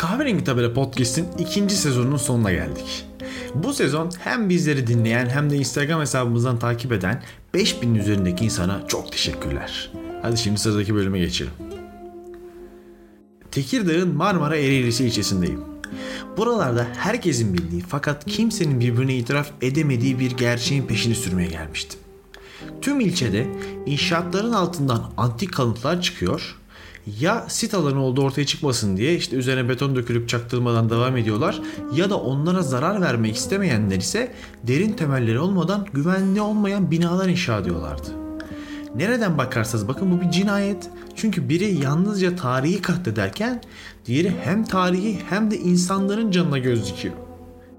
Kahverengi Tabela Podcast'in ikinci sezonunun sonuna geldik. Bu sezon hem bizleri dinleyen hem de Instagram hesabımızdan takip eden 5000'in üzerindeki insana çok teşekkürler. Hadi şimdi sıradaki bölüme geçelim. Tekirdağ'ın Marmara Ereğlisi ilçesindeyim. Buralarda herkesin bildiği fakat kimsenin birbirine itiraf edemediği bir gerçeğin peşini sürmeye gelmiştim. Tüm ilçede inşaatların altından antik kalıntılar çıkıyor ya sit alanı olduğu ortaya çıkmasın diye işte üzerine beton dökülüp çaktırmadan devam ediyorlar ya da onlara zarar vermek istemeyenler ise derin temelleri olmadan güvenli olmayan binalar inşa ediyorlardı. Nereden bakarsanız bakın bu bir cinayet. Çünkü biri yalnızca tarihi katlederken diğeri hem tarihi hem de insanların canına göz dikiyor.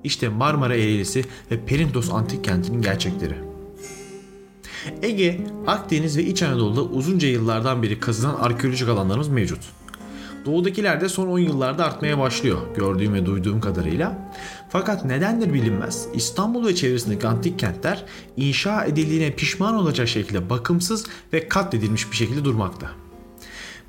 İşte Marmara Ereğlisi ve Perintos antik kentinin gerçekleri. Ege, Akdeniz ve İç Anadolu'da uzunca yıllardan beri kazılan arkeolojik alanlarımız mevcut. Doğudakiler de son 10 yıllarda artmaya başlıyor gördüğüm ve duyduğum kadarıyla. Fakat nedendir bilinmez İstanbul ve çevresindeki antik kentler inşa edildiğine pişman olacak şekilde bakımsız ve katledilmiş bir şekilde durmakta.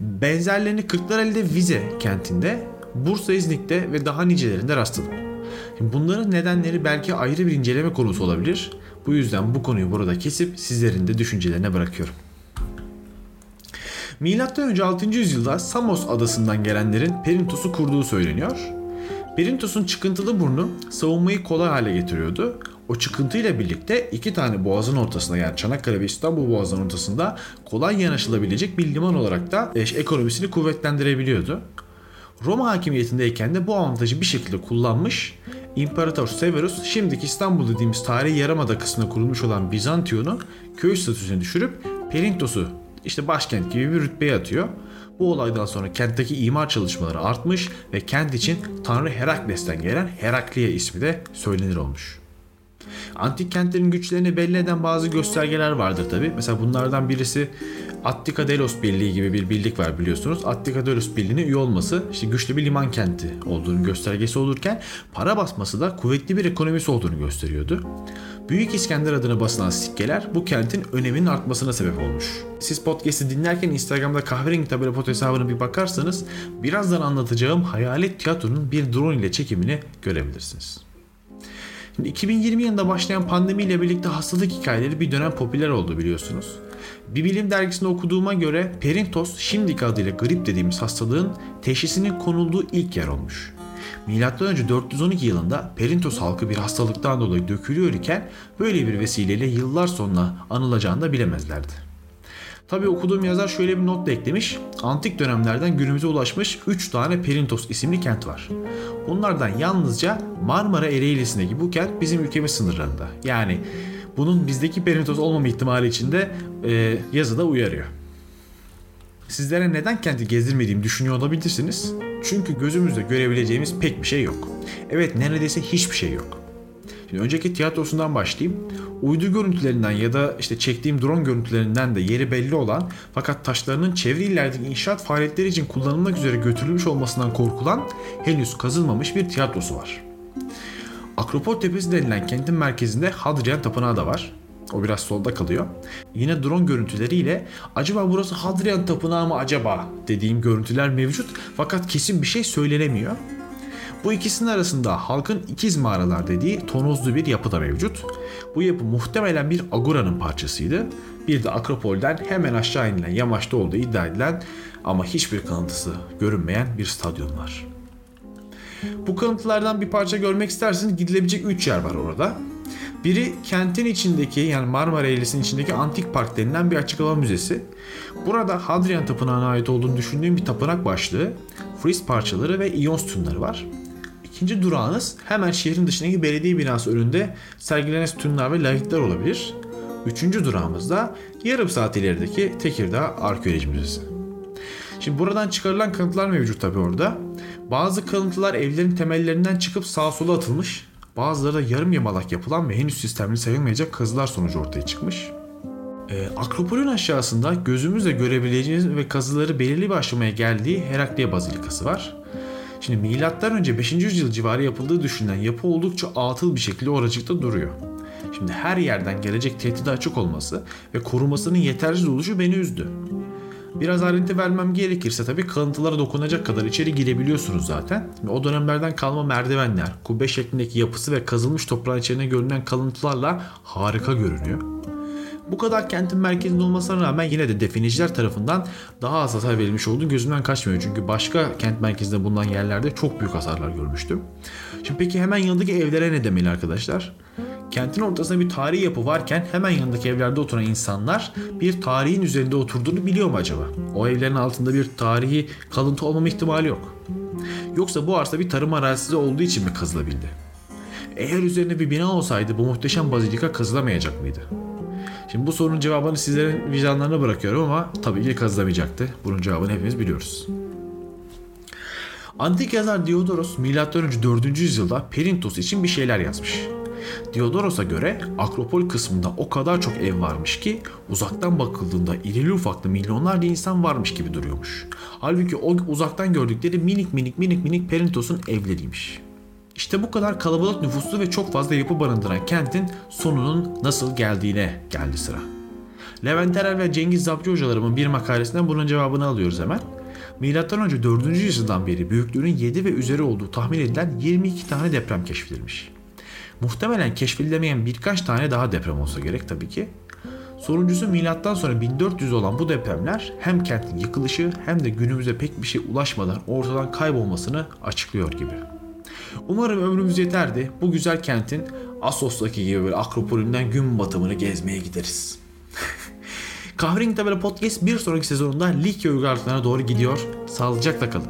Benzerlerini Kırklareli'de Vize kentinde, Bursa İznik'te ve daha nicelerinde rastladım. Bunların nedenleri belki ayrı bir inceleme konusu olabilir bu yüzden bu konuyu burada kesip sizlerin de düşüncelerine bırakıyorum. Milattan önce 6. yüzyılda Samos adasından gelenlerin Perintos'u kurduğu söyleniyor. Perintos'un çıkıntılı burnu savunmayı kolay hale getiriyordu. O çıkıntıyla birlikte iki tane boğazın ortasında yani Çanakkale ve İstanbul boğazının ortasında kolay yanaşılabilecek bir liman olarak da ekonomisini kuvvetlendirebiliyordu. Roma hakimiyetindeyken de bu avantajı bir şekilde kullanmış İmparator Severus şimdiki İstanbul dediğimiz tarihi yarımada kısmına kurulmuş olan Bizantiyon'u köy statüsüne düşürüp Perintos'u işte başkent gibi bir rütbeye atıyor. Bu olaydan sonra kentteki imar çalışmaları artmış ve kent için Tanrı Herakles'ten gelen Herakliye ismi de söylenir olmuş. Antik kentlerin güçlerini belli eden bazı göstergeler vardır tabi. Mesela bunlardan birisi Attika Delos Birliği gibi bir birlik var biliyorsunuz. Attika Delos Birliği'ne üye olması işte güçlü bir liman kenti olduğunu göstergesi olurken para basması da kuvvetli bir ekonomisi olduğunu gösteriyordu. Büyük İskender adına basılan sikkeler bu kentin öneminin artmasına sebep olmuş. Siz podcast'i dinlerken Instagram'da kahverengi tabela pot hesabına bir bakarsanız birazdan anlatacağım hayalet tiyatronun bir drone ile çekimini görebilirsiniz. Şimdi 2020 yılında başlayan pandemiyle birlikte hastalık hikayeleri bir dönem popüler oldu biliyorsunuz. Bir bilim dergisinde okuduğuma göre Perintos şimdiki adıyla grip dediğimiz hastalığın teşhisinin konulduğu ilk yer olmuş. Önce 412 yılında Perintos halkı bir hastalıktan dolayı dökülüyor iken böyle bir vesileyle yıllar sonra anılacağını da bilemezlerdi. Tabi okuduğum yazar şöyle bir not da eklemiş. Antik dönemlerden günümüze ulaşmış 3 tane Perintos isimli kent var. Bunlardan yalnızca Marmara Ereğlisi'ndeki bu kent bizim ülkemiz sınırlarında. Yani bunun bizdeki Perintos olmama ihtimali için de e, yazıda uyarıyor. Sizlere neden kenti gezdirmediğimi düşünüyor olabilirsiniz. Çünkü gözümüzde görebileceğimiz pek bir şey yok. Evet neredeyse hiçbir şey yok. Şimdi önceki tiyatrosundan başlayayım. Uydu görüntülerinden ya da işte çektiğim drone görüntülerinden de yeri belli olan fakat taşlarının çevre illerdeki inşaat faaliyetleri için kullanılmak üzere götürülmüş olmasından korkulan henüz kazılmamış bir tiyatrosu var. Akropol Tepesi denilen kentin merkezinde Hadrian Tapınağı da var. O biraz solda kalıyor. Yine drone görüntüleriyle acaba burası Hadrian Tapınağı mı acaba dediğim görüntüler mevcut fakat kesin bir şey söylenemiyor. Bu ikisinin arasında halkın ikiz mağaralar dediği tonozlu bir yapı da mevcut. Bu yapı muhtemelen bir agora'nın parçasıydı. Bir de Akropol'den hemen aşağı inilen yamaçta olduğu iddia edilen ama hiçbir kanıtısı görünmeyen bir stadyum var. Bu kanıtlardan bir parça görmek isterseniz gidilebilecek 3 yer var orada. Biri kentin içindeki yani Marmara Eğrisi'nin içindeki Antik Park denilen bir açık hava müzesi. Burada Hadrian Tapınağı'na ait olduğunu düşündüğüm bir tapınak başlığı, friz parçaları ve iyon sütunları var. İkinci durağınız hemen şehrin dışındaki belediye binası önünde sergilenen sütunlar ve layıklar olabilir. Üçüncü durağımız da yarım saat ilerideki Tekirdağ Arkeoloji Müzesi. Şimdi buradan çıkarılan kanıtlar mevcut tabi orada. Bazı kalıntılar evlerin temellerinden çıkıp sağa sola atılmış. Bazıları da yarım yamalak yapılan ve henüz sistemli sayılmayacak kazılar sonucu ortaya çıkmış. E, Akropol'ün aşağısında gözümüzle görebileceğiniz ve kazıları belirli bir aşamaya geldiği Herakliye Bazilikası var. Şimdi milattan önce 5. yüzyıl civarı yapıldığı düşünülen yapı oldukça atıl bir şekilde oracıkta duruyor. Şimdi her yerden gelecek tehdide açık olması ve korumasının yetersiz oluşu beni üzdü. Biraz ayrıntı vermem gerekirse tabii kalıntılara dokunacak kadar içeri girebiliyorsunuz zaten. O dönemlerden kalma merdivenler, kubbe şeklindeki yapısı ve kazılmış toprağın içine görünen kalıntılarla harika görünüyor. Bu kadar kentin merkezinde olmasına rağmen yine de definiciler tarafından daha az hasar verilmiş olduğu gözümden kaçmıyor. Çünkü başka kent merkezinde bulunan yerlerde çok büyük hasarlar görmüştüm. Şimdi peki hemen yanındaki evlere ne demeli arkadaşlar? Kentin ortasında bir tarihi yapı varken hemen yanındaki evlerde oturan insanlar bir tarihin üzerinde oturduğunu biliyor mu acaba? O evlerin altında bir tarihi kalıntı olmama ihtimali yok. Yoksa bu arsa bir tarım arazisi olduğu için mi kazılabildi? Eğer üzerine bir bina olsaydı bu muhteşem bazilika kazılamayacak mıydı? Şimdi bu sorunun cevabını sizlerin vicdanlarına bırakıyorum ama tabii ki kazılamayacaktı. Bunun cevabını hepimiz biliyoruz. Antik yazar Diodoros M.Ö. 4. yüzyılda Perintos için bir şeyler yazmış. Diodoros'a göre Akropol kısmında o kadar çok ev varmış ki uzaktan bakıldığında irili ufaklı milyonlarca insan varmış gibi duruyormuş. Halbuki o uzaktan gördükleri minik minik minik minik Perintos'un evleriymiş. İşte bu kadar kalabalık nüfuslu ve çok fazla yapı barındıran kentin sonunun nasıl geldiğine geldi sıra. Levent Erel ve Cengiz Zapçı hocalarımın bir makalesinden bunun cevabını alıyoruz hemen. Milattan önce 4. yüzyıldan beri büyüklüğünün 7 ve üzeri olduğu tahmin edilen 22 tane deprem keşfedilmiş. Muhtemelen keşfedilemeyen birkaç tane daha deprem olsa gerek tabii ki. Sonuncusu milattan sonra 1400 olan bu depremler hem kentin yıkılışı hem de günümüze pek bir şey ulaşmadan ortadan kaybolmasını açıklıyor gibi. Umarım ömrümüz yeterdi. Bu güzel kentin Assos'taki gibi böyle akropolünden gün batımını gezmeye gideriz. Kahverengi Tabela Podcast bir sonraki sezonunda Likya uygarlıklarına doğru gidiyor. Sağlıcakla kalın.